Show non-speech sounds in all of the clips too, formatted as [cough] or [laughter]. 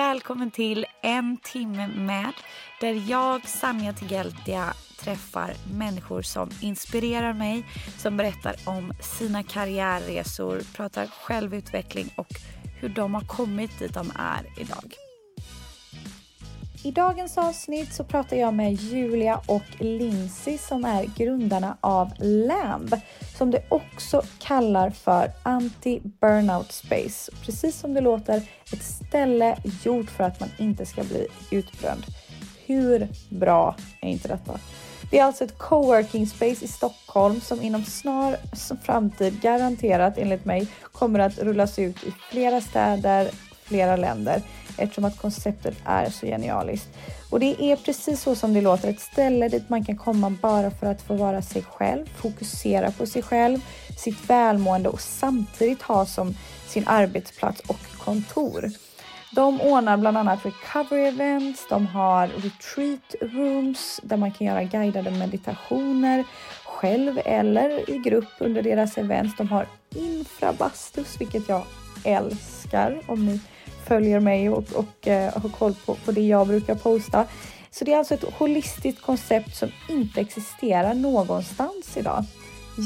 Välkommen till En timme med där jag, Sanja Tigeltia, träffar människor som inspirerar mig, som berättar om sina karriärresor, pratar självutveckling och hur de har kommit dit de är idag. I dagens avsnitt så pratar jag med Julia och Lindsay som är grundarna av LAMB som det också kallar för Anti-Burnout Space. Precis som det låter, ett ställe gjort för att man inte ska bli utbränd. Hur bra är inte detta? Det är alltså ett coworking space i Stockholm som inom snar framtid garanterat enligt mig kommer att rullas ut i flera städer, flera länder eftersom att konceptet är så genialiskt. Och det är precis så som det låter, ett ställe dit man kan komma bara för att få vara sig själv, fokusera på sig själv, sitt välmående och samtidigt ha som sin arbetsplats och kontor. De ordnar bland annat recovery events, de har retreat rooms där man kan göra guidade meditationer själv eller i grupp under deras events. De har infrabastus, vilket jag älskar om ni följer mig och, och eh, har koll på, på det jag brukar posta. Så det är alltså ett holistiskt koncept som inte existerar någonstans idag.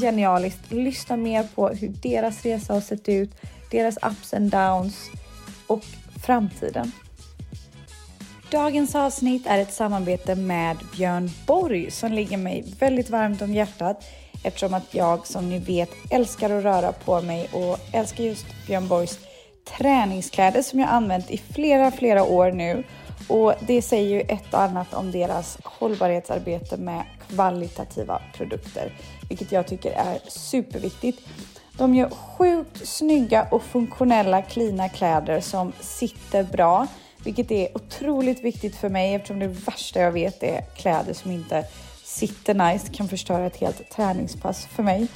Genialiskt. Lyssna mer på hur deras resa har sett ut, deras ups and downs och framtiden. Dagens avsnitt är ett samarbete med Björn Borg som ligger mig väldigt varmt om hjärtat eftersom att jag som ni vet älskar att röra på mig och älskar just Björn Borgs träningskläder som jag använt i flera, flera år nu. Och det säger ju ett och annat om deras hållbarhetsarbete med kvalitativa produkter, vilket jag tycker är superviktigt. De gör sjukt snygga och funktionella klina kläder som sitter bra, vilket är otroligt viktigt för mig eftersom det värsta jag vet är kläder som inte sitter nice, kan förstöra ett helt träningspass för mig.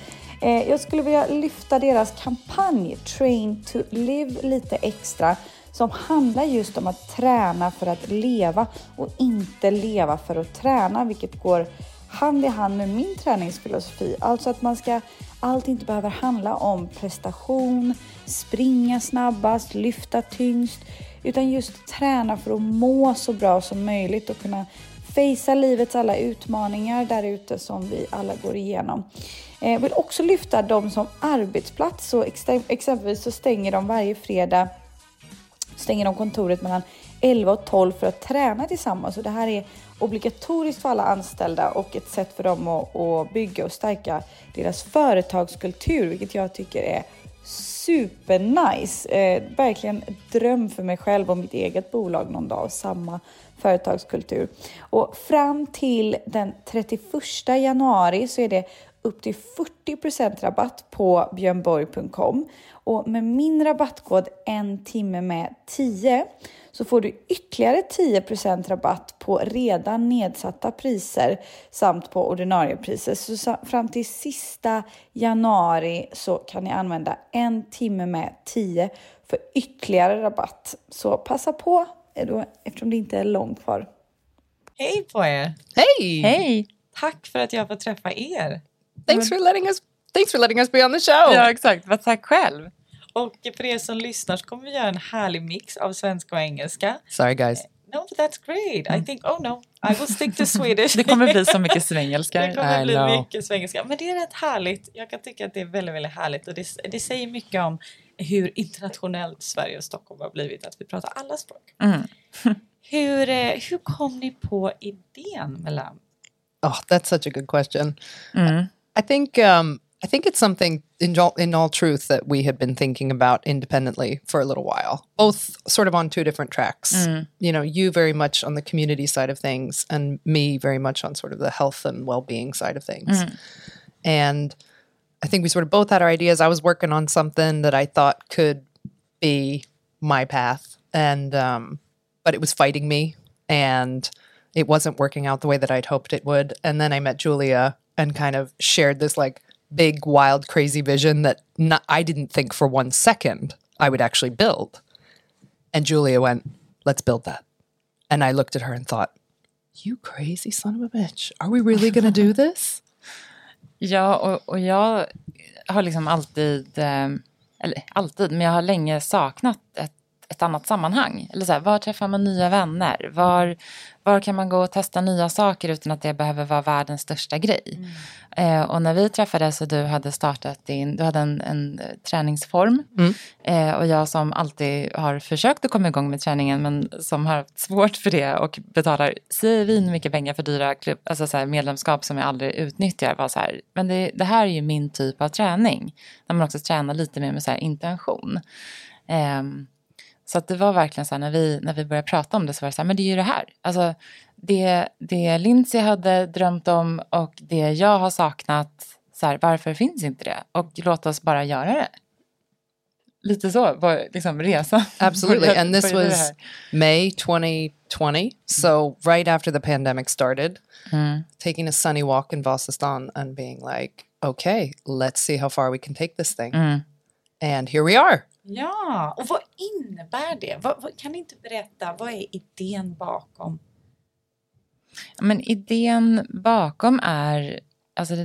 Eh, jag skulle vilja lyfta deras kampanj Train to Live lite extra som handlar just om att träna för att leva och inte leva för att träna, vilket går hand i hand med min träningsfilosofi. Alltså att man ska, allt inte behöver handla om prestation, springa snabbast, lyfta tyngst, utan just träna för att må så bra som möjligt och kunna fejsa livets alla utmaningar där ute som vi alla går igenom. Jag vill också lyfta dem som arbetsplats. Så exempelvis så stänger de varje fredag stänger de kontoret mellan 11 och 12 för att träna tillsammans. Och det här är obligatoriskt för alla anställda och ett sätt för dem att, att bygga och stärka deras företagskultur, vilket jag tycker är supernice. Eh, verkligen dröm för mig själv och mitt eget bolag någon dag, samma företagskultur. Och fram till den 31 januari så är det upp till 40% rabatt på björnborg.com och med min rabattkod en timme med 10 så får du ytterligare 10% rabatt på redan nedsatta priser samt på ordinarie priser. Så fram till sista januari så kan ni använda en timme med 10 för ytterligare rabatt. Så passa på eftersom det inte är långt kvar. Hej på er! Hej! Hej! Tack för att jag får träffa er. Thanks for letting us, thanks for letting us be on the show. Ja, exakt. Vad tack själv. Och för er som lyssnar så kommer vi göra en härlig mix av svenska och engelska. Sorry guys. No, but that's great. I think, oh no, I will stick to Swedish. Det kommer bli så mycket [laughs] svengelska. Det kommer I bli know. mycket svengelska. Men det är rätt härligt. Jag kan tycka att det är väldigt, väldigt härligt. Och det, det säger mycket om hur internationellt Sverige och Stockholm har blivit. Att vi pratar alla språk. Mm. [laughs] Hur, eh, hur kom ni på idén med LAMP? Oh, that's such a good question. Mm. I think um, I think it's something in all, in all truth that we had been thinking about independently for a little while, both sort of on two different tracks. You know, you very much on the community side of things, and me very much on sort of the health and well being side of things. And I think we sort of both had our ideas. I was working on something that I thought could be my path, and um, but it was fighting me, and it wasn't working out the way that I'd hoped it would. And then I met Julia and kind of shared this like big, wild, crazy vision that not, I didn't think for one second I would actually build. And Julia went, "Let's build that." And I looked at her and thought, "You crazy son of a bitch! Are we really going to do this?" [laughs] Ja, och, och jag har liksom alltid, eh, eller alltid, men jag har länge saknat ett, ett annat sammanhang. Eller så här, var träffar man nya vänner? Var, var kan man gå och testa nya saker utan att det behöver vara världens största grej? Eh, och när vi träffades och du hade startat din, du hade en, en eh, träningsform. Eh, och jag som alltid har försökt att komma igång med träningen men som har haft svårt för det och betalar svin mycket pengar för dyra klubb, alltså så här medlemskap som jag aldrig utnyttjar. Var så här, men det, det här är ju min typ av träning. Där man också tränar lite mer med så här intention. Ehm, så att det var verkligen så här när vi, när vi började prata om det så var det så här, men det är ju det här. Alltså det, det Lindsay hade drömt om och det jag har saknat, så här, varför finns inte det? Och låt oss bara göra det. Lite så var liksom resan. Absolutely. And this was. May 2020. So, right after the pandemic started, taking a sunny walk in Vasastan and being like, okay, let's see how far we can take this thing. And here we are. Ja, och vad innebär det? Vad, vad, kan ni inte berätta, vad är idén bakom? Men idén bakom är, alltså,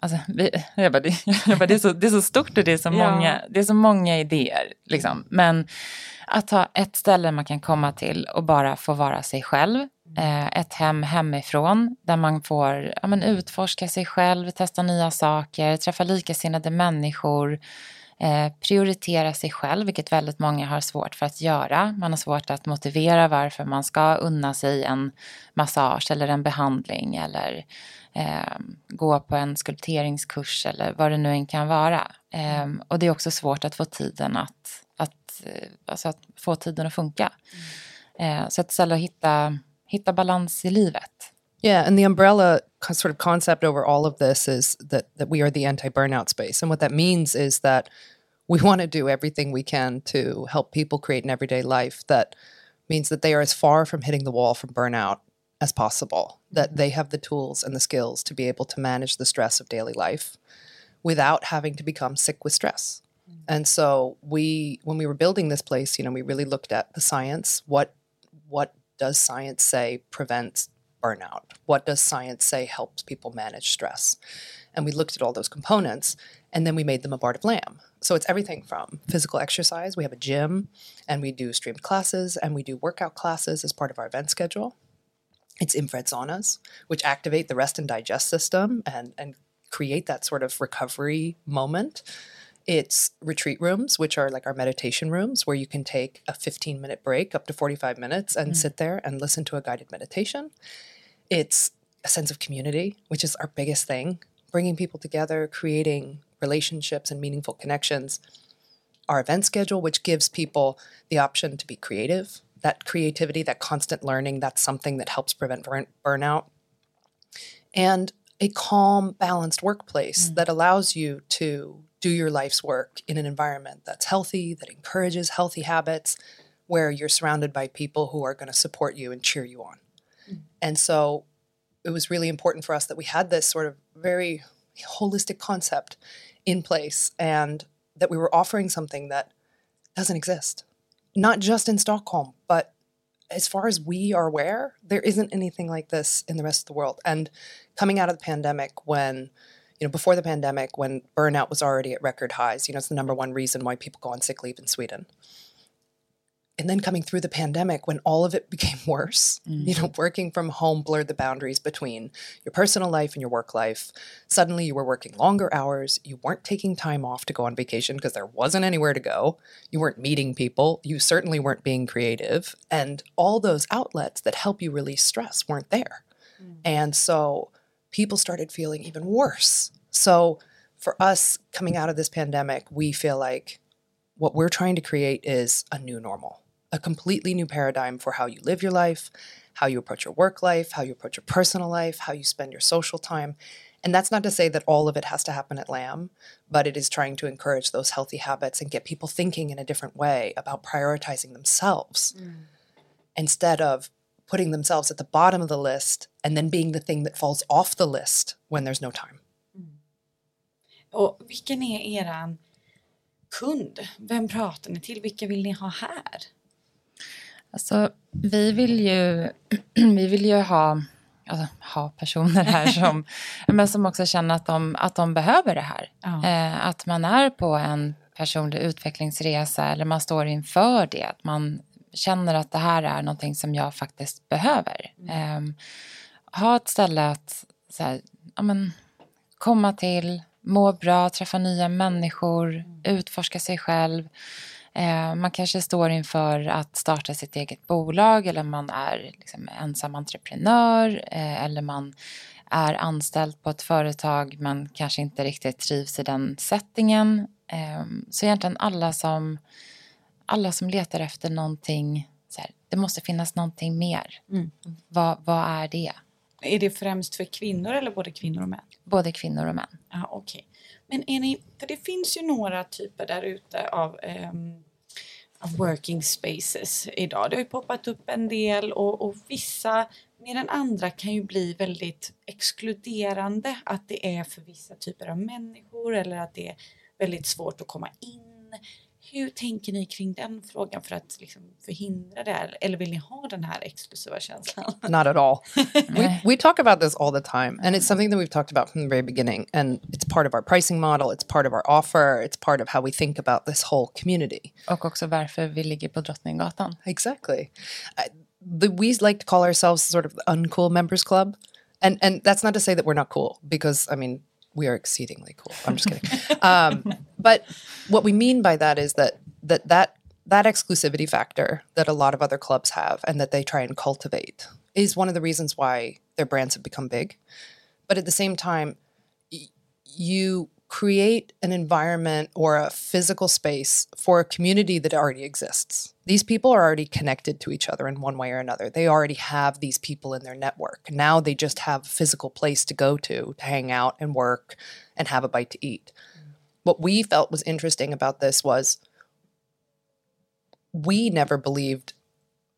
alltså vi, jag bara, det, [laughs] jag bara, det, är så, det är så stort och det är så, Ja. många, det är så många idéer. Liksom. Men att ha ett ställe man kan komma till och bara få vara sig själv. Eh, ett hem hemifrån där man får ja, men utforska sig själv, testa nya saker, träffa likasinnade människor. Eh, prioritera sig själv, vilket väldigt många har svårt för att göra. Man har svårt att motivera varför man ska unna sig en massage eller en behandling eller eh, gå på en skulpteringskurs eller vad det nu än kan vara. Eh, och det är också svårt att få tiden att, att, eh, alltså att få tiden att funka. Eh, så att istället hitta, hitta balans i livet. Yeah, and the umbrella sort of concept over all of this is that that we are the anti-burnout space, and what that means is that we [laughs] want to do everything we can to help people create an everyday life that means that they are as far from hitting the wall from burnout as possible. That they have the tools and the skills to be able to manage the stress of daily life without having to become sick with stress. Mm. And so we when we were building this place, you know, we really looked at the science. What what does science say prevents burnout? What does science say helps people manage stress? And we looked at all those components and then we made them a Bart of Lamb. So it's everything from physical exercise, we have a gym, and we do streamed classes and we do workout classes as part of our event schedule. It's infrared saunas, which activate the rest and digest system and, and create that sort of recovery moment. It's retreat rooms, which are like our meditation rooms, where you can take a 15 minute break, up to 45 minutes, and mm. sit there and listen to a guided meditation. It's a sense of community, which is our biggest thing, bringing people together, creating relationships and meaningful connections. Our event schedule, which gives people the option to be creative. That creativity, that constant learning, that's something that helps prevent burn- burnout. And a calm, balanced workplace mm. that allows you to do your life's work in an environment that's healthy, that encourages healthy habits, where you're surrounded by people who are going to support you and cheer you on. Mm. And so it was really important for us that we had this sort of very holistic concept in place and that we were offering something that doesn't exist. Not just in Stockholm, but as far as we are aware, there isn't anything like this in the rest of the world. And coming out of the pandemic, when, you know, before the pandemic, when burnout was already at record highs, you know, it's the number one reason why people go on sick leave in Sweden. And then coming through the pandemic, when all of it [laughs] became worse, you know, mm. working from home blurred the boundaries between your personal life and your work life. Suddenly you were working longer hours. You weren't taking time off to go on vacation because there wasn't anywhere to go. You weren't meeting people. You certainly weren't being creative. And all those outlets that help you release stress weren't there. Mm. And so people started feeling even worse. So for us coming out of this pandemic, we feel like what we're trying to create is a new normal, a completely new paradigm for how you live your life, how you approach your work life, how you approach your personal life, how you spend your social time. And that's not to say that all of it has to happen at LAMB, but it is trying to encourage those healthy habits and get people thinking in a different way about prioritizing themselves mm. instead of putting themselves at the bottom of the list and then being the thing that falls off the list when there's no time. Och vilken är eran kund? Vem pratar ni till? Vilka vill ni ha här? Alltså, vi vill ju, [clears throat] vi vill ju ha, alltså, ha personer här [laughs] som, men som också känner att de, att de behöver det här. Ja. Eh, att man är på en personlig utvecklingsresa eller man står inför det. Att man känner att det här är någonting som jag faktiskt behöver. Eh, ha ett ställe att så här, ja, men, komma till, må bra, träffa nya människor, utforska sig själv. Eh, man kanske står inför att starta sitt eget bolag eller man är liksom ensam entreprenör eh, eller man är anställd på ett företag men kanske inte riktigt trivs i den settingen. Eh, så egentligen alla som, alla som letar efter någonting, så här, det måste finnas någonting mer. Vad, vad är det? Är det främst för kvinnor eller både kvinnor och män? Både kvinnor och män. Ja, okej. Men är ni, för det finns ju några typer där ute av, ehm, av working spaces idag. Det har ju poppat upp en del och, och vissa mer än andra kan ju bli väldigt exkluderande. Att det är för vissa typer av människor eller att det är väldigt svårt att komma in. Hur tänker ni kring den frågan för att liksom förhindra det? här? Eller vill ni ha den här exklusiva känslan? [laughs] Not at all. [laughs] we, we talk about this all the time, and it's something that we've talked about from the very beginning. And it's part of our pricing model, it's part of our offer, it's part of how we think about this whole community. Och också varför vi ligger på Drottninggatan. Exactly. I, the, we like to call ourselves sort of the uncool members club. And, and that's not to say that we're not cool, because, I mean, we are exceedingly cool. I'm just kidding. um, but what we mean by that is that, that that that exclusivity factor that a lot of other clubs have and that they try and cultivate is one of the reasons why their brands have become big. But at the same time, y- you create an environment or a physical space for a community that already exists. These people are already connected to each other in one way or another. They already have these people in their network. Now they just have a physical place to go to to hang out and work and have a bite to eat. What we felt was interesting about this was we never believed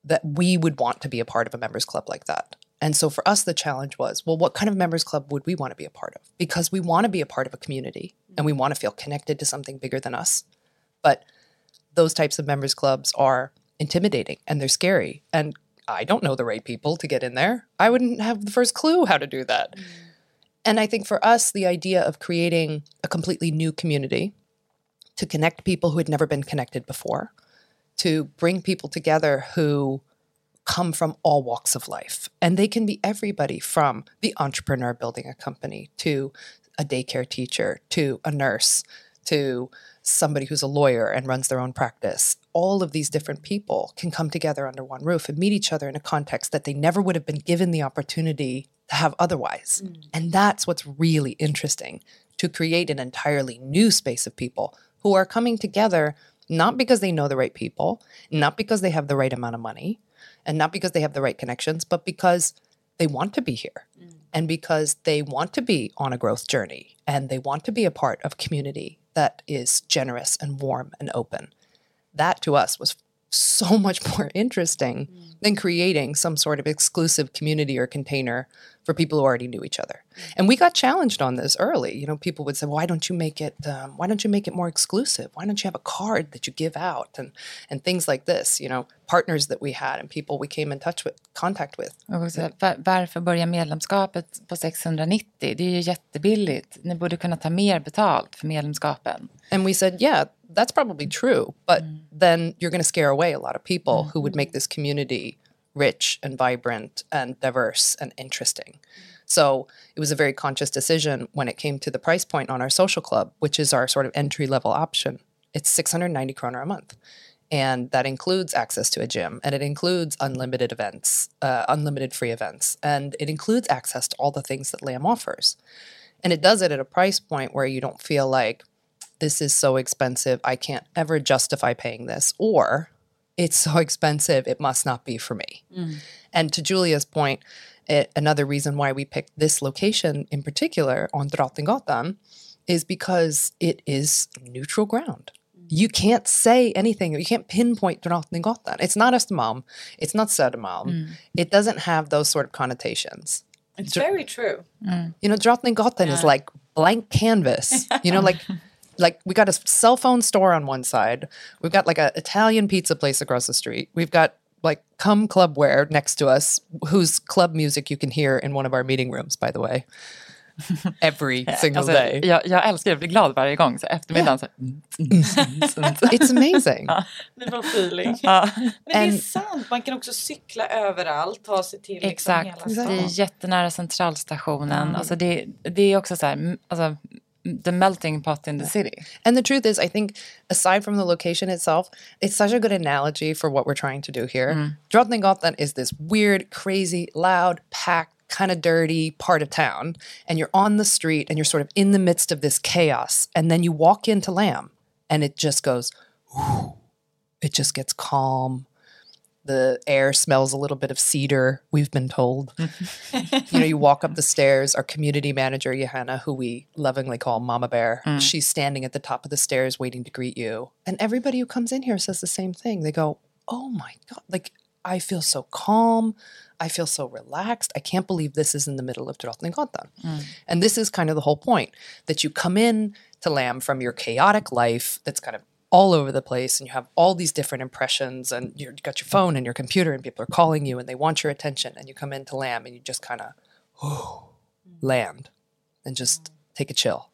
that we would want to be a part of a members club like that. And so for us, the challenge was well, what kind of members club would we want to be a part of? Because we want to be a part of a community and we want to feel connected to something bigger than us. But those types of members clubs are intimidating and they're scary. And I don't know the right people to get in there. I wouldn't have the first clue how to do that. Mm. And I think for us, the idea of creating a completely new community to connect people who had never been connected before, to bring people together who come from all walks of life. And they can be everybody from the entrepreneur building a company to a daycare teacher to a nurse to somebody who's a lawyer and runs their own practice. All of these different people can come together under one roof and meet each other in a context that they never would have been given the opportunity to have otherwise. Mm. And that's what's really interesting to create an entirely new space of people who are coming together not because they know the right people, not because they have the right amount of money, and not because they have the right connections, but because they want to be here. Mm. And because they want to be on a growth journey. And they want to be a part of community that is generous and warm and open. That to us was so much [laughs] more interesting mm. than creating some sort of exclusive community or container for people who already knew each other. And we got challenged on this early. You know, people would say, "Why don't you make it? Um, why don't you make it more exclusive? Why don't you have a card that you give out and and things like this?" You know, partners that we had and people we came in touch with, contact with. Och var, varför börja medlemskapet på 690? Det är ju jättebilligt. Ni borde kunna ta mer betalt för medlemskapen. And we said, yeah, that's probably true, but then you're going to scare away a lot of people who would make this community rich and vibrant and diverse and interesting. So it was a very conscious decision when it came to the price point on our social club, which is our sort of entry level option. It's 690 kroner a month. And that includes access to a gym and it includes unlimited events, uh, unlimited free events, and it includes access to all the things that LAMB offers. And it does it at a price point where you don't feel like this is so expensive, I can't ever justify paying this, or it's so expensive, it must not be for me. Mm. And to Julia's point, it, another reason why we picked this location in particular on Drottninggatan is because it is neutral ground. Mm. You can't say anything. You can't pinpoint Drottninggatan. It's not Östermalm. It's not Södermalm. Mm. It doesn't have those sort of connotations. It's very true. You know, Drottninggatan is like blank canvas. You know, like [laughs] like we got a cell phone store on one side. We've got like a Italian pizza place across the street. We've got like Come Clubwear next to us, whose club music you can hear in one of our meeting rooms, by the way. [laughs] Every single Alltså, day. jag, jag älskar att bli glad varje gång. Så eftermiddagen så... It's amazing. [laughs] Det var feeling. Ja, Men det är And- sant, man kan också cykla överallt, ta sig till liksom exakt. hela Det stan. är jättenära centralstationen. Alltså det, det är också så här, alltså, the melting pot in the city. And the truth is, I think, aside from the location itself, it's such a good analogy for what we're trying to do here. Mm. Drottninggatan is this weird, crazy, loud, packed, kind of dirty part of town. And you're on the street and you're sort of in the midst of this chaos. And then you walk into Lamb and it just goes, it just gets calm. The air smells a little bit of cedar, we've been told. [laughs] you know, you walk up the stairs. Our community manager, Johanna, who we lovingly call Mama Bear, mm. she's standing at the top of the stairs waiting to greet you. And everybody who comes in here says the same thing. They go, Oh my God, like I feel so calm. I feel so relaxed. I can't believe this is in the middle of Drottninggatan. Mm. And this is kind of the whole point that you come in to Lamb from your chaotic life that's kind of all over the place and you have all these different impressions and you've got your phone and your computer and people are calling you and they want your attention and you come into Lamb and you just kind of land and just take a chill.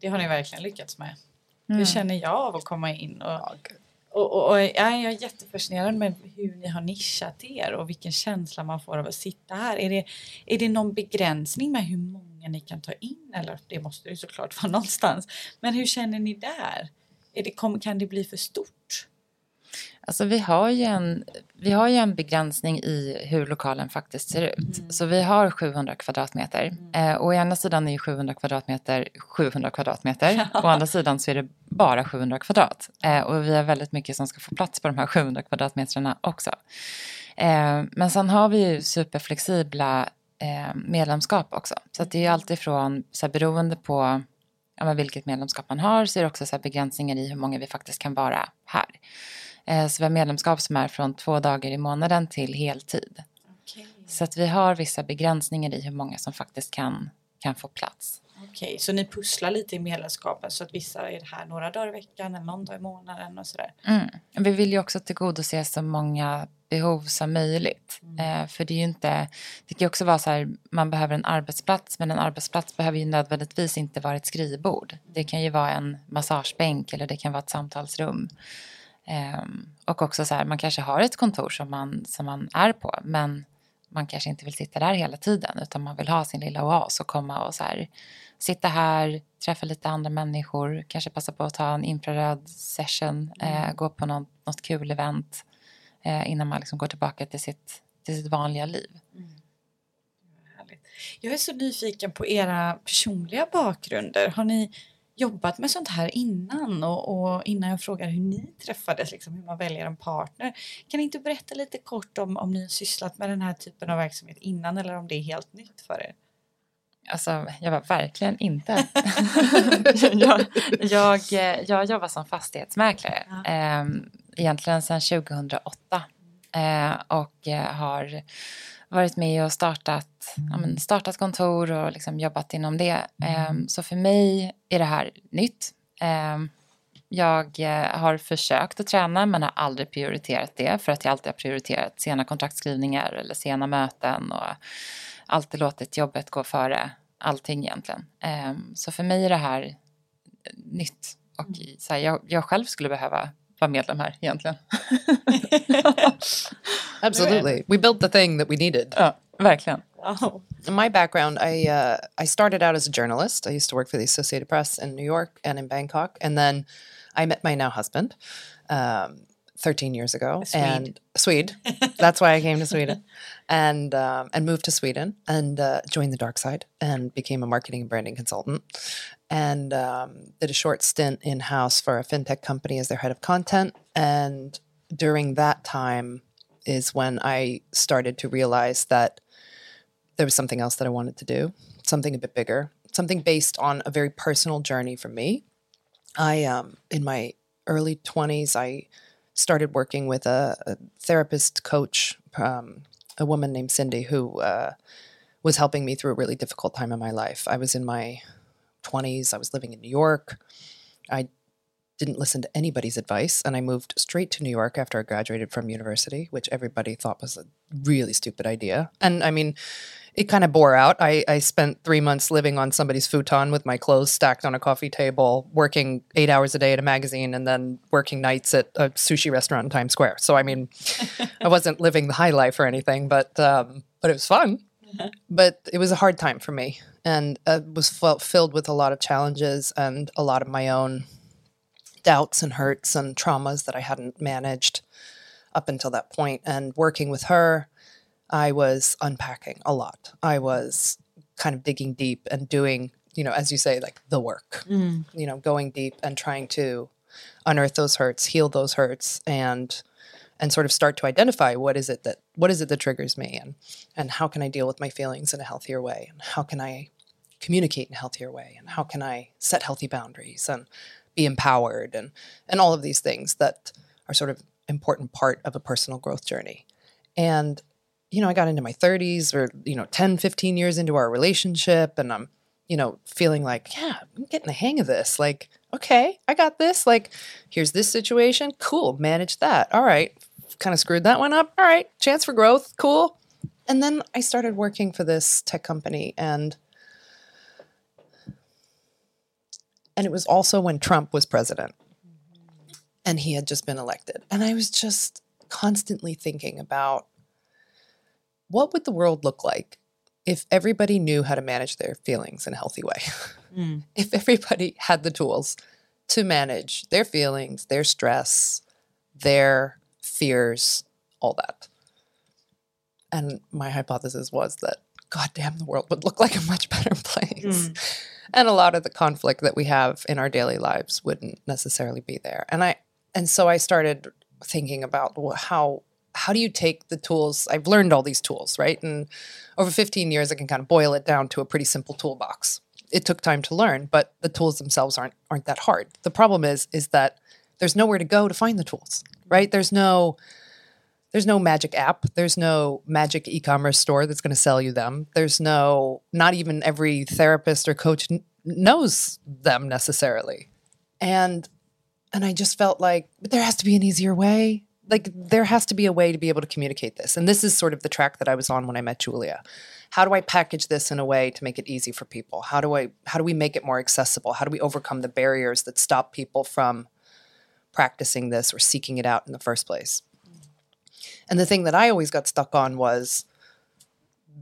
Det har ni verkligen lyckats med. Hur känner jag av att komma in? Och, och, och, och ja, jag är jättefascinerad med hur ni har nischat er och vilken känsla man får av att sitta här. Är det, är det någon begränsning med hur många ni kan ta in? Eller det måste ju såklart vara [laughs] någonstans. Men hur känner ni där? Är det, kan det bli för stort? Alltså vi har, ju en, vi har en begränsning i hur lokalen faktiskt ser ut. Så vi har 700 kvadratmeter. Eh, och å ena sidan är ju 700 kvadratmeter 700 kvadratmeter. [laughs] Å andra sidan så är det bara 700 kvadrat. Eh, och vi har väldigt mycket som ska få plats på de här 700 kvadratmetrarna också. Eh, men sen har vi ju superflexibla eh, medlemskap också. Så det är ju alltifrån, så här, beroende på ja, men vilket medlemskap man har, så är det också så här, begränsningar i hur många vi faktiskt kan vara här. Eh, så vi har medlemskap som är från två dagar i månaden till heltid. Så att vi har vissa begränsningar i hur många som faktiskt kan, kan få plats. Okej, så ni pusslar lite i medlemskapen så att vissa är här några dagar i veckan eller någon dag i månaden och sådär. Mm. Vi vill ju också tillgodose så många behov som möjligt. Eh, för det är ju inte, det kan ju också vara så här, man behöver en arbetsplats men en arbetsplats behöver ju nödvändigtvis inte vara ett skrivbord. Det kan ju vara en massagebänk eller det kan vara ett samtalsrum. Ehm, och också så här, man kanske har ett kontor som man, som man är på men man kanske inte vill sitta där hela tiden utan man vill ha sin lilla oas och komma och så här, sitta här, träffa lite andra människor, kanske passa på att ta en infraröd session, eh, gå på något, något kul event eh, innan man liksom går tillbaka till sitt, till sitt vanliga liv. Härligt. Jag är så nyfiken på era personliga bakgrunder. Har ni jobbat med sånt här innan? Och, och innan jag frågar hur ni träffades, liksom, hur man väljer en partner. Kan ni inte berätta lite kort om, om ni har sysslat med den här typen av verksamhet innan eller om det är helt nytt för er? Alltså, jag var verkligen inte. [laughs] [laughs] jag, jag, jag jobbar som fastighetsmäklare. Eh, egentligen sedan 2008. Eh, och eh, har varit med och startat, startat kontor och liksom jobbat inom det. Eh, så för mig är det här nytt. Eh, jag eh, har försökt att träna men har aldrig prioriterat det för att jag alltid har prioriterat sena kontraktskrivningar eller sena möten och alltid låtit jobbet gå före allting egentligen. Ehm, så för mig är det här nytt och så här, jag, jag själv skulle behöva vara medlem här egentligen. [laughs] Absolutely. We built the thing that we needed. ja, verkligen. In my background, I uh, I started out as a journalist. I used to work for the Associated Press in New York and in Bangkok, and then I met my now husband um, 13 years ago. Swede. And Swede. That's why I came to Sweden, [laughs] and um, and moved to Sweden and uh, joined the dark side and became a marketing and branding consultant, and um, did a short stint in house for a fintech company as their head of content. And during that time is when I started to realize that there was something else that I wanted to do, something a bit bigger, something based on a very personal journey for me. I um, in my early twenties, I started working with a, a therapist coach, um, a woman named Cindy, who uh, was helping me through a really difficult time in my life. I was in my 20s, I was living in New York. I didn't listen to anybody's advice, and I moved straight to New York after I graduated from university, which everybody thought was a really stupid idea. And I mean, it kind of bore out. I, I spent three months living on somebody's futon with my clothes stacked on a coffee table, working eight hours a day at a magazine, and then working nights at a sushi restaurant in Times Square. So I mean, I [laughs] wasn't living the high life or anything, but um, but it was fun. But it was a hard time for me, and it was felt filled with a lot of challenges and a lot of my own doubts and hurts and traumas that I hadn't managed up until that point. And working with her I was unpacking a lot. I was kind of digging deep and doing, you know, as you say, like the work, mm. you know, going deep and trying to unearth those hurts, heal those hurts, and and sort of start to identify what is it that what is it that triggers me and and how can I deal with my feelings in a healthier way and how can I communicate in a healthier way and how can I set healthy boundaries and be empowered and and all of these things that are sort of important part of a personal growth journey. And you know, I got into my 30s or, you know, 10, 15 years into our relationship and I'm, you know, feeling like, yeah, I'm getting the hang of this. Like, okay, I got this. Like, here's this situation. Cool. Manage that. All right. Kind of screwed that one up. All right. Chance for growth. Cool. And then I started working for this tech company and and it was also when Trump was president and he had just been elected. And I was just constantly thinking about what would the world look like if everybody knew how to manage their feelings in a healthy way? Mm. [laughs] if everybody had the tools to manage their feelings, their stress, their fears, all that. And my hypothesis was that, goddamn, the world would look like a much better [laughs] place. Mm. And a lot of the conflict that we have in our daily lives wouldn't necessarily be there. And I, and so I started thinking about how how do you take the tools? I've learned all these tools, right? And over 15 years, I can kind of boil it down to a pretty simple toolbox. It took time to learn, but the tools themselves aren't aren't that hard. The problem is is that there's nowhere to go to find the tools, right? There's no there's no magic app. There's no magic e-commerce store that's going to sell you them. There's no not even every therapist or coach n- knows them necessarily. And and I just felt like but there has to be an easier way like there has to be a way to be able to communicate this. And this is sort of the track that I was on when I met Julia. How do I package this in a way to make it easy for people? How do I how do we make it more accessible? How do we overcome the barriers that stop people from practicing this or seeking it out in the first place? And the thing that I always got stuck on was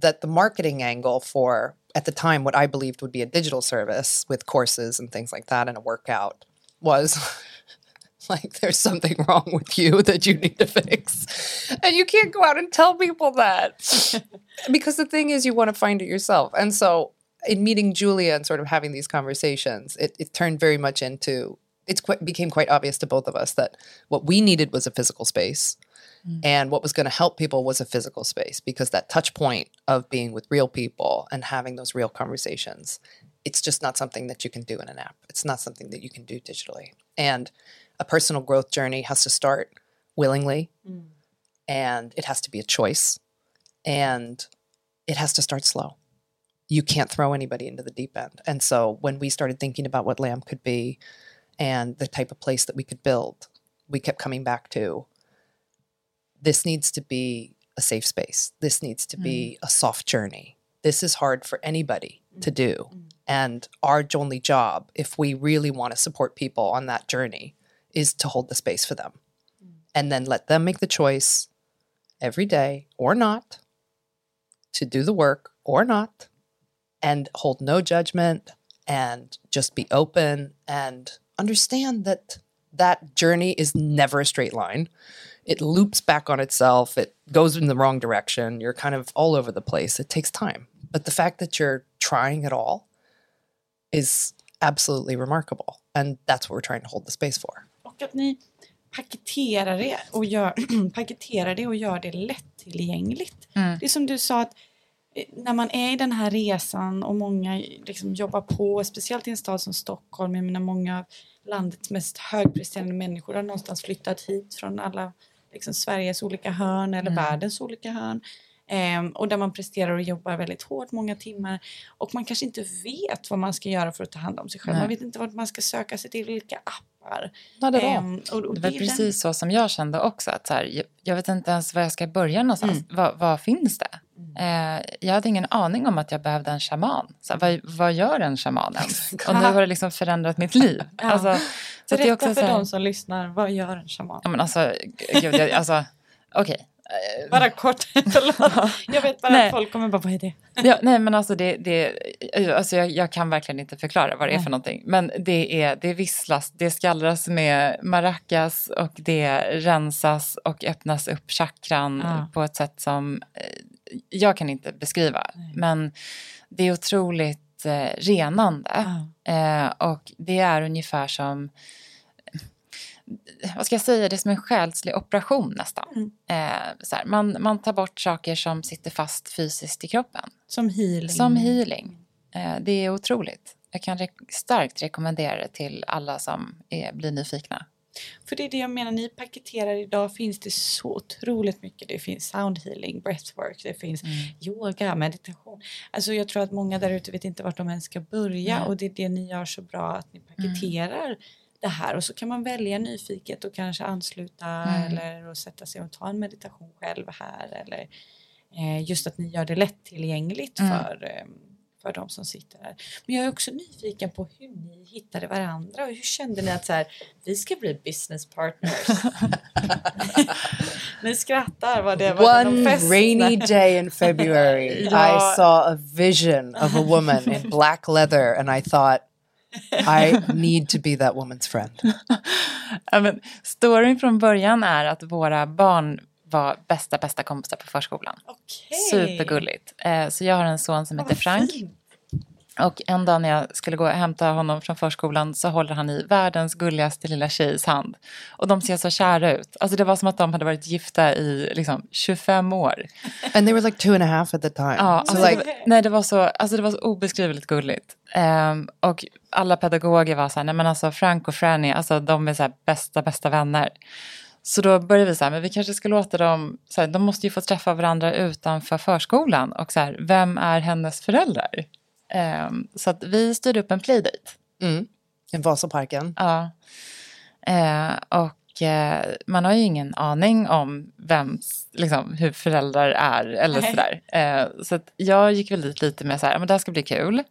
that the marketing angle for at the time what I believed would be a digital service with courses and things like that and a workout was [laughs] like there's something wrong with you that you need to fix. And you can't go out and tell people that. [laughs] because the thing is you want to find it yourself. And so in meeting Julia and sort of having these conversations, it, it turned very much into it quite, became quite obvious to both of us that what we needed was a physical space. Mm. And what was going to help people was a physical space because that touch point of being with real people and having those real conversations, it's just not something that you can do in an app. It's not something that you can do digitally. And a personal growth journey has to start willingly mm. and it has to be a choice and it has to start slow. You can't throw anybody into the deep end. And so when we started thinking about what Lamb could be and the type of place that we could build, we kept coming back to this needs to be a safe space. This needs to mm. be a soft journey. This is hard for anybody mm. to do. Mm. And our only job, if we really want to support people on that journey, is to hold the space for them and then let them make the choice every day or not to do the work or not and hold no judgment and just be open and understand that that journey is never a straight line it loops back on itself. It goes in the wrong direction. You're kind of all over the place. It takes time. But the fact that you're trying it all is absolutely remarkable. And that's what we're trying to hold the space for. Att ni paketerar det och gör, [clears throat] paketerar det, och gör det lättillgängligt. Mm. Det är som du sa att eh, när man är i den här resan och många liksom jobbar på, speciellt i en stad som Stockholm, jag menar många av landets mest högpresterande människor har någonstans flyttat hit från alla liksom Sveriges olika hörn eller världens olika hörn. Ehm, och där man presterar och jobbar väldigt hårt många timmar och man kanske inte vet vad man ska göra för att ta hand om sig själv. Nej. Man vet inte vart man ska söka sig till, vilka appar. Not at all. Ehm, och, och Det var precis så som jag kände också. Att så här, jag, jag vet inte ens var jag ska börja någonstans. Mm. Vad, vad finns det? Eh, jag hade ingen aning om att jag behövde en shaman. Så, vad, vad gör en shaman ens? [laughs] Och nu har det liksom förändrat mitt liv. [laughs] Ja. Alltså, så att det är Berätta också för så här, de som lyssnar, vad gör en shaman? ja, men alltså, gud, jag, alltså, [laughs] okej. Bara kort. [laughs] Jag vet bara Nej. att folk kommer bara, vad är det? Ja, nej men alltså, det, det, alltså jag, jag kan verkligen inte förklara vad det är för någonting. Men det, är, det visslas, det skallras med maracas och det rensas och öppnas upp chakran Ja. på ett sätt som eh, jag kan inte beskriva. Men det är otroligt eh, renande. Eh, och det är ungefär som vad ska jag säga, det är som en själslig operation nästan. Eh, så här, man, man tar bort saker som sitter fast fysiskt i kroppen. Som healing. Som healing. Eh, det är otroligt. Jag kan re- starkt rekommendera det till alla som är, blir nyfikna. För det är det jag menar, ni paketerar idag finns det så otroligt mycket. Det finns sound healing, breathwork, det finns yoga, meditation. Alltså jag tror att många där ute vet inte vart de ens ska börja Nej. och det är det ni gör så bra att ni paketerar det här och så kan man välja nyfiket och kanske ansluta eller att sätta sig och ta en meditation själv här eller eh, just att ni gör det lättillgängligt för eh, för de som sitter här. Men jag är också nyfiken på hur ni hittade varandra och hur kände ni att så här, vi ska bli business partners? [laughs] ni skrattar, var det, var One rainy day in February, [laughs] Ja. I saw a vision of a woman in black leather, and I thought, I [laughs] need to be that woman's friend. Ja, men, storyn från början är att våra barn var bästa, bästa kompisar på förskolan. Okej. Supergulligt. Eh, så jag har en son som heter Frank. fint. Och en dag när jag skulle gå och hämta honom från förskolan så håller han i världens gulligaste lilla tjejs hand. Och de ser så kära ut. Alltså det var som att de hade varit gifta i liksom 25 år. And they were like two and a half at the time. Ja, so alltså, like, det, nej, det, var så, alltså det var så obeskrivligt gulligt. Ehm, och alla pedagoger var så här, nej men alltså Frank och Franny, alltså de är så här bästa, bästa vänner. Så då började vi så här, men vi kanske ska låta dem, så här, de måste ju få träffa varandra utanför förskolan. Och så här, vem är hennes föräldrar? Ehm, så att vi styrde upp en playdate. mm, Vasaparken. Ja. Eh, och eh, man har ju ingen aning om vems, liksom, hur föräldrar är eller Nej. sådär. Eh, så att jag gick väl dit lite med så här, men det här ska bli kul.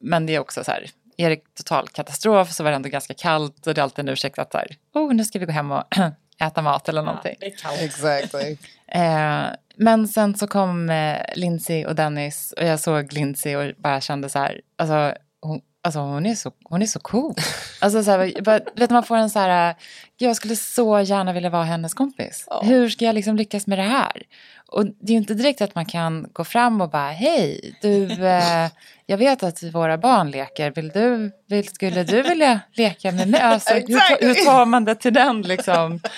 Men det är också så här, är det total katastrof så var det ändå ganska kallt och det är alltid en ursäkt att så här, oh, nu ska vi gå hem och [clears throat] äta mat eller någonting. Det är kallt. Exactly. Eh, men sen så kom eh, Lindsay och Dennis och jag såg Lindsay och bara kände så här, alltså hon, alltså hon, är, så, hon är så cool. [laughs] Alltså så här, bara, vet man får en så här, eh, "Gud, jag skulle så gärna vilja vara hennes kompis. Hur ska jag liksom lyckas med det här? Och det är ju inte direkt att man kan gå fram och bara, hej, du, eh, jag vet att våra barn leker, vill du, vill, skulle du vilja leka med mig? Alltså, hur, hur tar man det till den liksom? [laughs]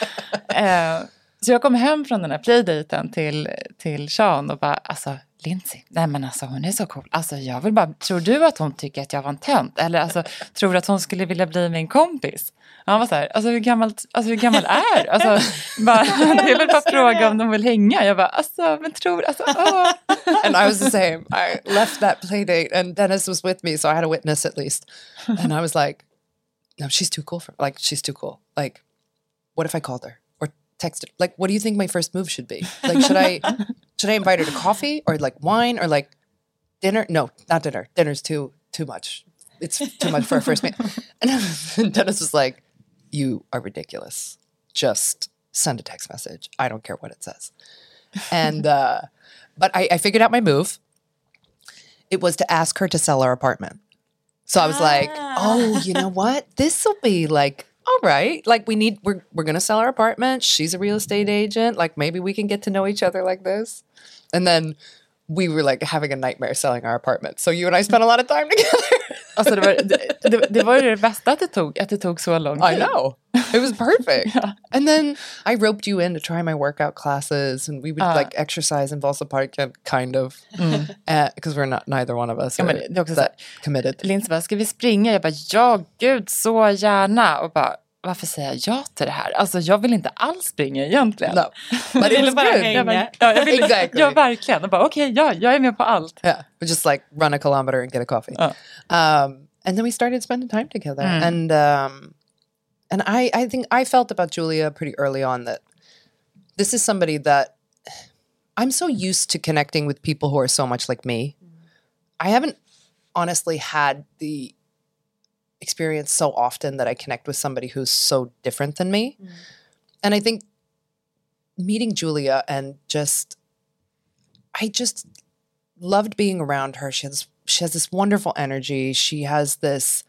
Eh, så jag kom hem från den här playdaten till, till Sean och bara, alltså Lindsay, nej men alltså hon är så cool. Alltså jag vill bara, tror du att hon tycker att jag var en tönt? Eller alltså, tror du att hon skulle vilja bli min kompis? Och han var så här, alltså hur gammal, alltså, hur gammal är du? Alltså, bara, det är väl bara fråga om de vill hänga. Jag bara, alltså men tror, alltså, åh. and I was the same. I left that play date, and Dennis was with me, so I had a witness at least. And I was like, "No, she's too cool for like she's too cool. Like, what if I called her texted? Like, what do you think my first move should be? Like, should I [laughs] should I invite her to coffee or like wine or like dinner? No, not dinner. Dinner's too too much. It's too much for a first meet." [laughs] And Dennis was like, "You are ridiculous. Just send a text message. I don't care what it says." and uh, but I, I figured out my move. It was to ask her to sell our apartment. So I was like, oh, you know what? This will be like all right, like we need we're we're gonna sell our apartment. She's a real estate agent. Like maybe we can get to know each other like this. And then we were like having a nightmare selling our apartment. So you and I spent a lot of time [laughs] together. Alltså det, var, det, det, det var det bästa att det tog, att det tog så lång tid. I know. It was perfect. [laughs] And then I roped you in to try my workout classes and we would Uh. like exercise in Vasaparken, kind of. Because we're not, neither one of us Ja, are men det är också så that committed. Lindsay bara, ska vi springa? Jag bara, ja gud så gärna. Och bara, varför säger jag ja till det här? Alltså jag vill inte alls springa egentligen. No. But it ville bara good. hänga. Jag ja, jag vill, [laughs] Exactly. ja, verkligen. Och bara, okej, ja, jag är med på allt. Yeah, we just like run a kilometer and get a coffee. Oh. Um, and then we started spending time together. Mm. And um, and I I think I felt about Julia pretty early on that this is somebody that I'm so used to connecting with people who are so much like me. I haven't honestly had the experience so often that I connect with somebody who's so different than me. Mm-hmm. And I think meeting Julia and just I just loved being around her. She has she has this wonderful energy. She has this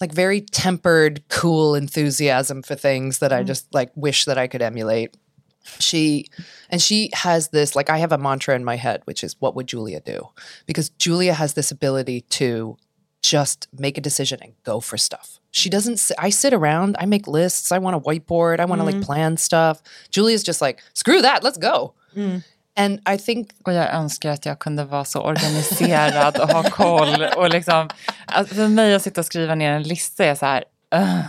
like very tempered, cool enthusiasm for things that I mm-hmm. just like wish that I could emulate. She and she has this like I have a mantra in my head which is what would Julia do? Because Julia has this ability to just make a decision and go for stuff. She doesn't si- I sit around, I make lists, I want a whiteboard, I want to like plan stuff. Julia's just like, screw that, let's go. And I think Och jag önskar att jag kunde vara så organiserad och ha koll. Och liksom, alltså för mig att sitta och skriva ner en lista är så här, uh,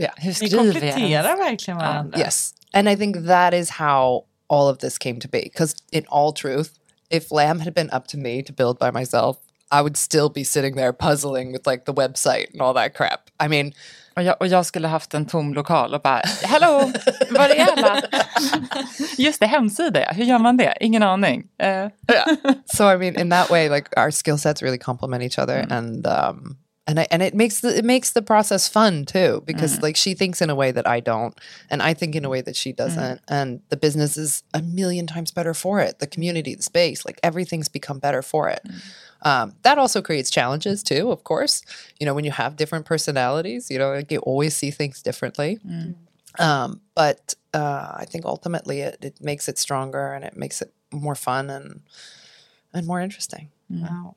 Yeah. hur Ni skriver jag? kompletterar verkligen varandra. Yes. And I think that is how all of this came to be. Because, in all truth, if Lamb had been up to me to build by myself, I would still be sitting there puzzling with like the website and all that crap. I mean, Och jag, och jag skulle haft en tom lokal och bara, [laughs] hallå, var är alla? [laughs] Just det, hemsida ja. Hur gör man det? Ingen aning. Eh, [laughs] so I mean, in that way, like our skill sets really complement each other, and um, and I, and it makes the it makes the process fun too because like she thinks in a way that I don't, and I think in a way that she doesn't, and the business is a million times better for it. The community, the space, like everything's become better for it. Um, that also creates challenges too, of course. You know, when you have different personalities, you know, like you always see things differently. Um, but uh, I think ultimately it, it makes it stronger and it makes it more fun and and more interesting. Wow.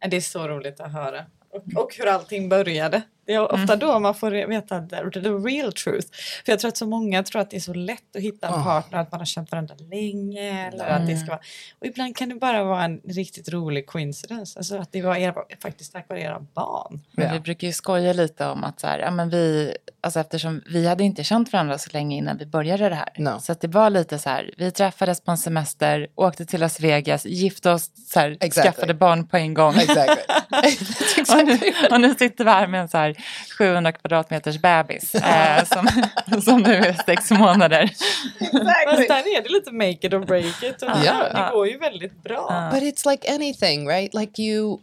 Ja, Det är så roligt att höra. Och, och hur allting började. Det är ofta då man får veta the, the real truth. För jag tror att så många tror att det är så lätt att hitta en partner, att man har känt varandra länge. Eller att det ska vara, och ibland kan det bara vara en riktigt rolig coincidence. Alltså att det var era, faktiskt tack vare era barn. Men Ja. Vi brukar ju skoja lite om att så här, ja, men vi, alltså eftersom vi hade inte känt varandra så länge innan vi började det här. No. Så att det var lite så här, vi träffades på en semester, åkte till Las Vegas, gifte oss, så här, Exactly. skaffade barn på en gång. Exactly. [laughs] Och nu, och nu sitter vi här med en så här 700 kvadratmeters bebis [laughs] eh, som, som nu är sex månader. Fast där är det lite make it or break it. Och Ja. Det går ju väldigt bra. But it's like anything, right? Like you,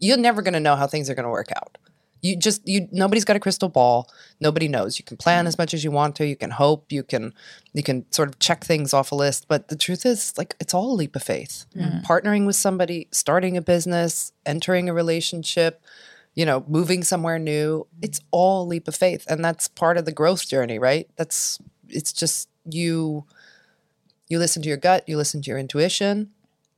you're never going to know how things are going to work out. You just you nobody's got a crystal ball. Nobody knows. You can plan as much as you want to. You can hope. You can you can sort of check things off a list. But the truth is, like it's all a leap of faith. Partnering with somebody, starting a business, entering a relationship, you know, moving somewhere new. Mm-hmm. It's all a leap of faith, and that's part of the growth journey, right? That's it's just you you listen to your gut, you listen to your intuition,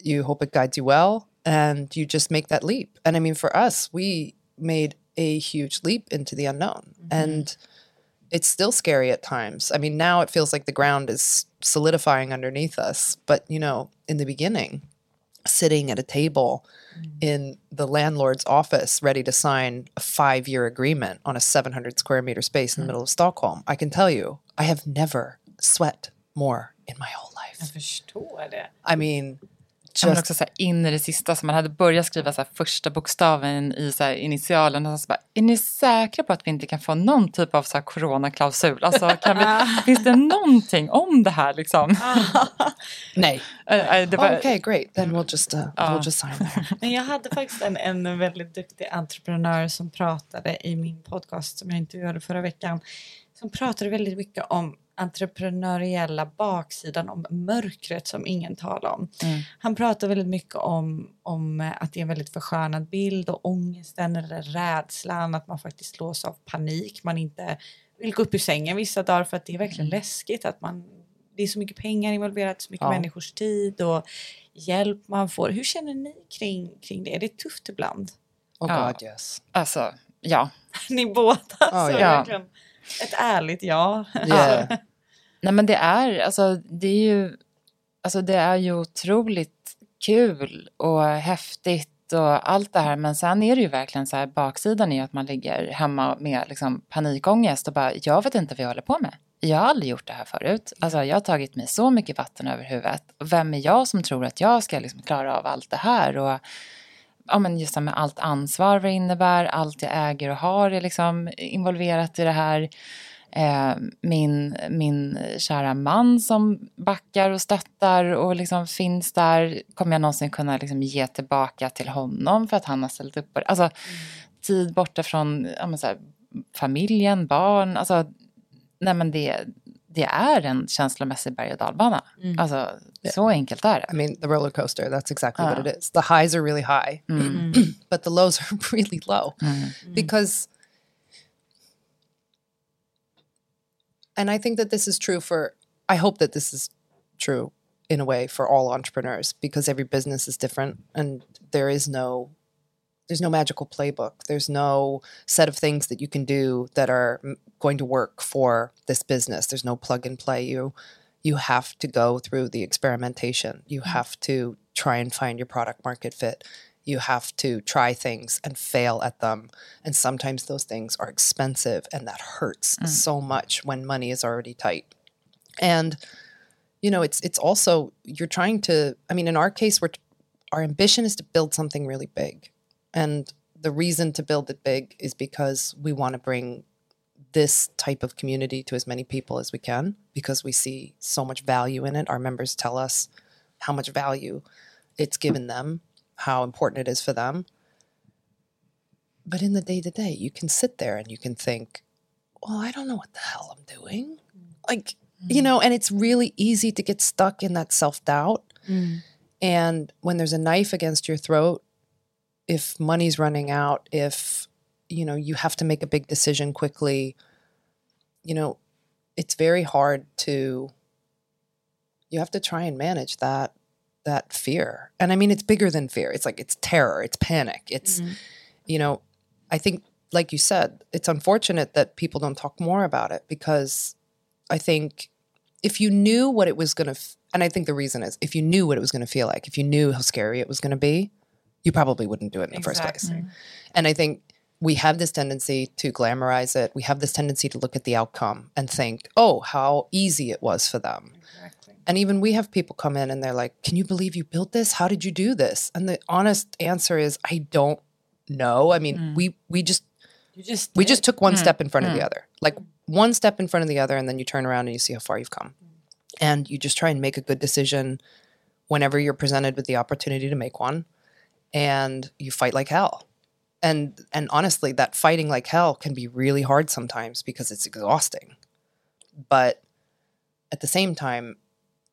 you hope it guides you well, and you just make that leap. And I mean, for us, we made a huge leap into the unknown. Mm-hmm. And it's still scary at times. I mean, now it feels like the ground is solidifying underneath us. But, you know, in the beginning, sitting at a table mm. in the landlord's office ready to sign a five year agreement on a 700 square meter space in the mm. middle of Stockholm, I can tell you, I have never sweat more in my whole life. Jag förstår det. I mean, Ja, men just också så här in i det sista, så man hade börjat skriva så här första bokstaven i så här initialen. Och så bara, är ni säkra på att vi inte kan få någon typ av så här coronaklausul? Alltså, kan vi, finns det någonting om det här liksom? [laughs] nej. Eh, det var, okay, great. Then we'll just uh, we'll just sign [laughs] there. Men jag hade faktiskt en, en väldigt duktig entreprenör som pratade i min podcast som jag intervjuade förra veckan. Som pratade väldigt mycket om entreprenöriella baksidan, om mörkret som ingen talar om. Han pratar väldigt mycket om, om att det är en väldigt förskönad bild och ångesten eller rädslan, att man faktiskt slås av panik, man inte vill gå upp ur sängen vissa dagar för att det är verkligen läskigt att man det är så mycket pengar involverat, så mycket Ja. människors tid och hjälp man får. Hur känner ni kring, kring det? Är det tufft ibland? Oh Ja. God, yes. Alltså, ja. [laughs] Ni båda, så ja. verkligen ett ärligt ja. Yeah. [laughs] Nej men det är, alltså det är ju, alltså det är ju otroligt kul och häftigt och allt det här. Men sen är det ju verkligen så här, baksidan är ju att man ligger hemma med liksom panikångest och bara, jag vet inte vad jag håller på med. Jag har aldrig gjort det här förut. Alltså jag har tagit mig så mycket vatten över huvudet. Vem är jag som tror att jag ska liksom klara av allt det här? Och ja, men just det med allt ansvar vad det innebär, allt jag äger och har är liksom involverat i det här. Eh, min, min kära man som backar och stöttar och liksom finns där. Kommer jag någonsin kunna liksom ge tillbaka till honom för att han har ställt upp? Alltså tid borta från ja, här, familjen, barn. Alltså, nej men det, det är en känslomässig berg och dalbana. Alltså, så enkelt är I det. mean, the roller coaster, that's exactly what Ah. it is. The highs are really high, [clears throat] but the lows are [laughs] really low because, and I think that this is true for, I hope that this is true in a way for all entrepreneurs because every business is different and there is no there's no magical playbook. There's no set of things that you can do that are mm, going to work for this business. There's no plug and play. You you have to go through the experimentation. You have to try and find your product market fit you have to try things and fail at them. And sometimes those things are expensive and that hurts mm. so much when money is already tight. And you know it's it's also you're trying to i mean in our case we're our ambition is to build something really big. And the reason to build it big is because we want to bring this type of community to as many people as we can because we see so much value in it. Our members tell us how much value it's given them how important it is for them. But in the day to day you can sit there and you can think well i don't know what the hell i'm doing. Like you mm. know and it's really easy to get stuck in that self-doubt. Mm. And when there's a knife against your throat if money's running out if you know you have to make a big decision quickly you know it's very hard to you have to try and manage that that fear. And i mean it's bigger than fear. It's like it's terror it's panic it's mm-hmm. you know i think like you said it's unfortunate that people don't talk more about it because i think if you knew what it was going to f- and i think the reason is if you knew what it was going to feel like if you knew how scary it was going to be you probably wouldn't do it in the first place. And I think we have this tendency to glamorize it. We have this tendency to look at the outcome and think, oh, how easy it was for them. And even we have people come in and they're like, can you believe you built this? How did you do this? And the honest answer is, I don't know. I mean, mm. we we just You just we just took one hmm. step in front of hmm. the other. Like one step in front of the other, and then you turn around and you see how far you've come. And you just try and make a good decision whenever you're presented with the opportunity to make one. And you fight like hell. And and honestly, that fighting like hell can be really hard sometimes because it's exhausting. But at the same time,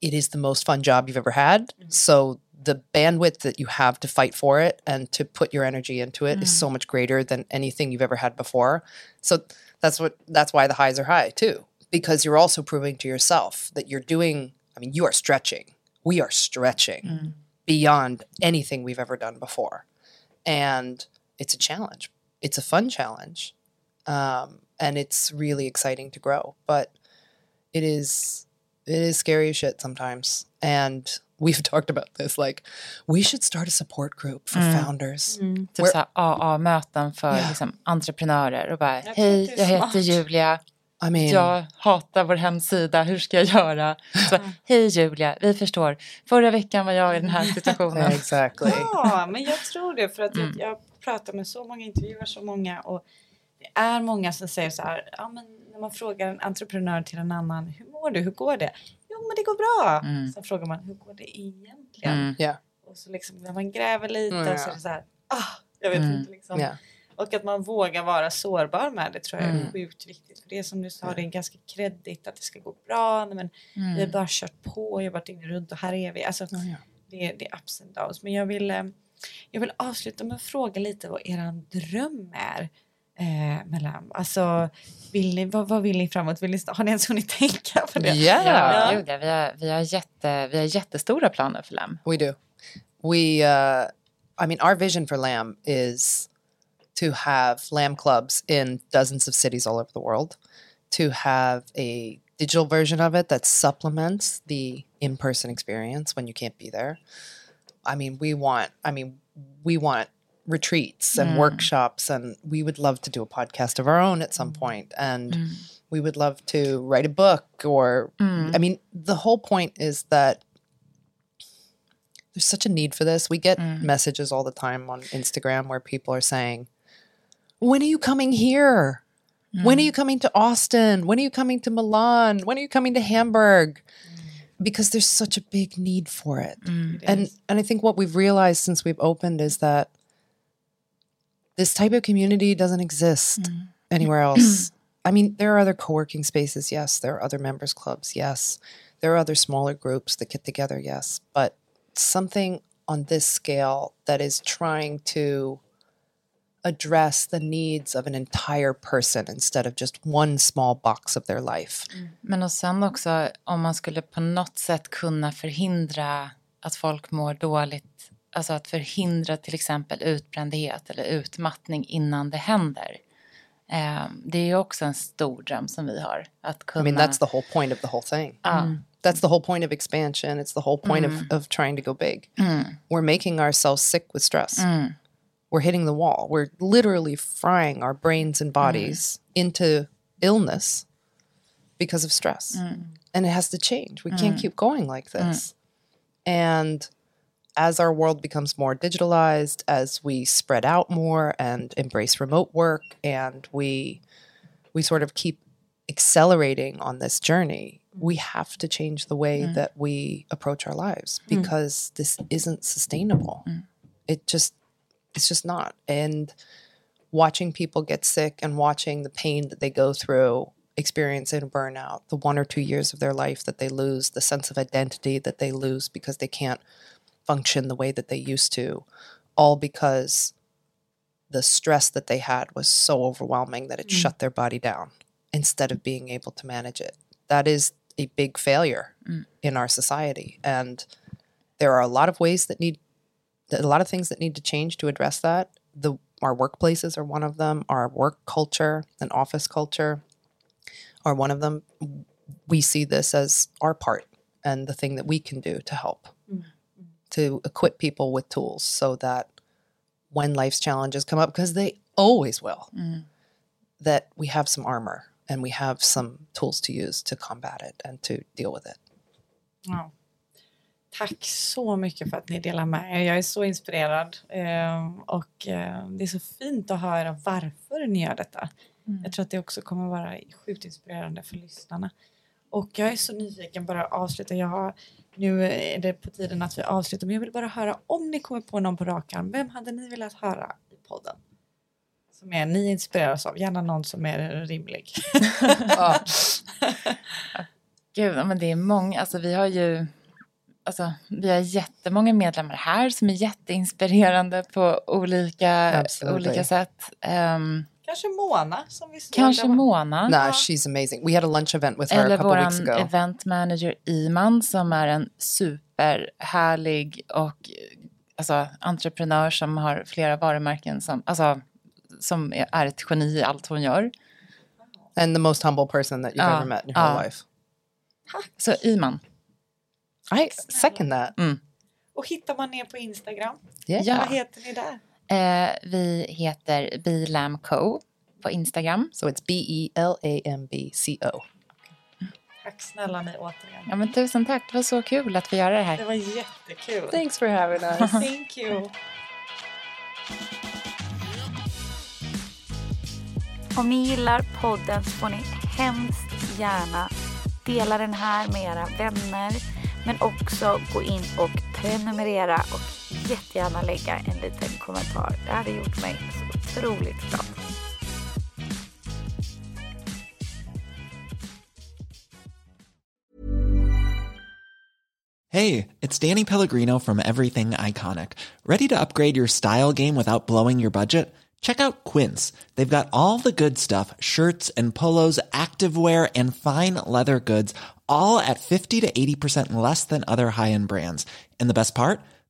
it is the most fun job you've ever had. Mm-hmm. So the bandwidth that you have to fight for it and to put your energy into it is so mm. much greater than anything you've ever had before. So that's what that's why the highs are high too because you're also proving to yourself that you're doing I mean you are stretching. We are stretching mm. beyond anything we've ever done before. And it's a challenge. It's a fun challenge. Um, and it's really exciting to grow, but it is it is scary shit sometimes. And we've [laughs] talked about this like we should start a support group for founders. Typ Where- så här AA-möten för Ja. liksom, entreprenörer och bara hej, jag heter smart." Julia, I mean, jag hatar vår hemsida, hur ska jag göra? Så, hej Julia, vi förstår, förra veckan var jag i den här [laughs] situationen. exactly. Ja, men jag tror det för att Mm. jag, jag pratar med så många, intervjuar så många och det är många som säger så här, ja men när man frågar en entreprenör till en annan, hur mår du, hur går det? Jo men det går bra. Sen frågar man, hur går det egentligen? Mm. Yeah. Och så liksom när man gräver lite Mm, så är det så här, ah, jag vet inte liksom. Yeah. Och att man vågar vara sårbar med det tror jag är Mm. sjukt viktigt. För det är som du sa, det är ganska kreddigt att det ska gå bra. Men Vi har bara kört på, jobbat dygnet runt och här är vi. Alltså, ja. det, det är ups and downs. Men jag vill, eh, jag vill avsluta med att fråga lite vad er dröm är. Eh, med Lamb? Alltså, vill ni, vad, vad vill ni framåt? Vill ni, har ni ens hunnit tänka på det? Yeah. Ja, ja, vi, har, vi, har jätte, vi har jättestora planer för LAM. We do. We, uh, I mean, our vision for Lamb is to have Lamb clubs in dozens of cities all over the world, to have a digital version of it that supplements the in person experience when you can't be there. I mean, we want, I mean, we want retreats and mm. workshops, and we would love to do a podcast of our own at some mm. point, And mm. we would love to write a book, or, I mean, the whole point is that there's such a need for this. We get messages all the time on Instagram where people are saying, When are you coming here? When are you coming to Austin? When are you coming to Milan? When are you coming to Hamburg? Because there's such a big need for it. And and I think what we've realized since we've opened is that this type of community doesn't exist mm. anywhere [clears throat] else. I mean, there are other co-working spaces, yes. There are other members clubs, yes. There are other smaller groups that get together, yes. But something on this scale that is trying to address the needs of an entire person instead of just one small box of their life. Mm. Men och sen också om man skulle på något sätt kunna förhindra att folk mår dåligt. Alltså att förhindra till exempel utbrändhet eller utmattning innan det händer. Eh, det är ju också en stor dröm som vi har. Att I kunna... mean, that's the whole point of the whole thing. That's the whole point of expansion. It's the whole point of, of trying to go big. We're making ourselves sick with stress. We're hitting the wall. We're literally frying our brains and bodies into illness because of stress. And it has to change. We can't keep going like this. And as our world becomes more digitalized, as we spread out more and embrace remote work, and we we sort of keep accelerating on this journey, we mm-hmm. have to change the way mm-hmm. that we approach our lives mm. because this isn't sustainable. Mm. It just it's just not. And watching people get sick and watching the pain that they go through experiencing burnout, the one or two years of their life that they lose, the sense of identity that they lose because they can't function the way that they used to, all because the stress that they had was so overwhelming that it mm. shut their body down instead of being able to manage it. That is a big failure mm. in our society. And there are a lot of ways that need a lot of things that need to change to address that. The our workplaces are one of them. Our work culture and office culture are one of them. We see this as our part and the thing that we can do to help mm. To equip people with tools so that when life's challenges come up, because they always will, that we have some armor and we have some tools to use to combat it and to deal with it. Ja. Tack så mycket för att ni delar med er. Jag är så inspirerad eh, och eh, det är så fint att höra varför ni gör detta. Jag tror att det också kommer vara sjukt inspirerande för lyssnarna. Och jag är så nyfiken bara att avsluta. Jag har, nu är det på tiden att vi avslutar men jag vill bara höra om ni kommer på någon på rak arm. Vem hade ni velat höra i podden? Som är, ni inspireras av, gärna någon som är rimlig. [laughs] Gud, men det är många. Alltså, vi har ju alltså, vi har jättemånga medlemmar här som är jätteinspirerande på olika, Absolutely. olika sätt. Ehm, Kanske Mona som vi kanske. Mona. Nah, she's amazing. We had a lunch event with her a Eller couple weeks vår ago. event manager Iman som är en superhärlig och alltså, entreprenör som har flera varumärken som, alltså, som är ett geni i allt hon gör. and the most humble person that you've Ah, ever met in your whole ah. life. Så Iman. I second that. Och hittar man er på Instagram? Yeah. Ja. Vad heter ni där? Eh, vi heter Bilam Co på Instagram. So it's B E L A M B C O. Tack snälla ni återigen. Ja, men tusen tack, det var så kul att få göra det Det här. var jättekul. Thanks for having us. [laughs] Thank you. Om ni gillar podden så får ni hemskt gärna dela den här med era vänner. Men också gå in och prenumerera och jättegärna lägga en liten kommentar. Det hade gjort mig så otroligt glad. Hey, it's Danny Pellegrino from Everything Iconic. Ready to upgrade your style game without blowing your budget? Check out Quince. They've got all the good stuff shirts and polos, activewear, and fine leather goods, all at 50 to 80% less than other high end brands. And the best part?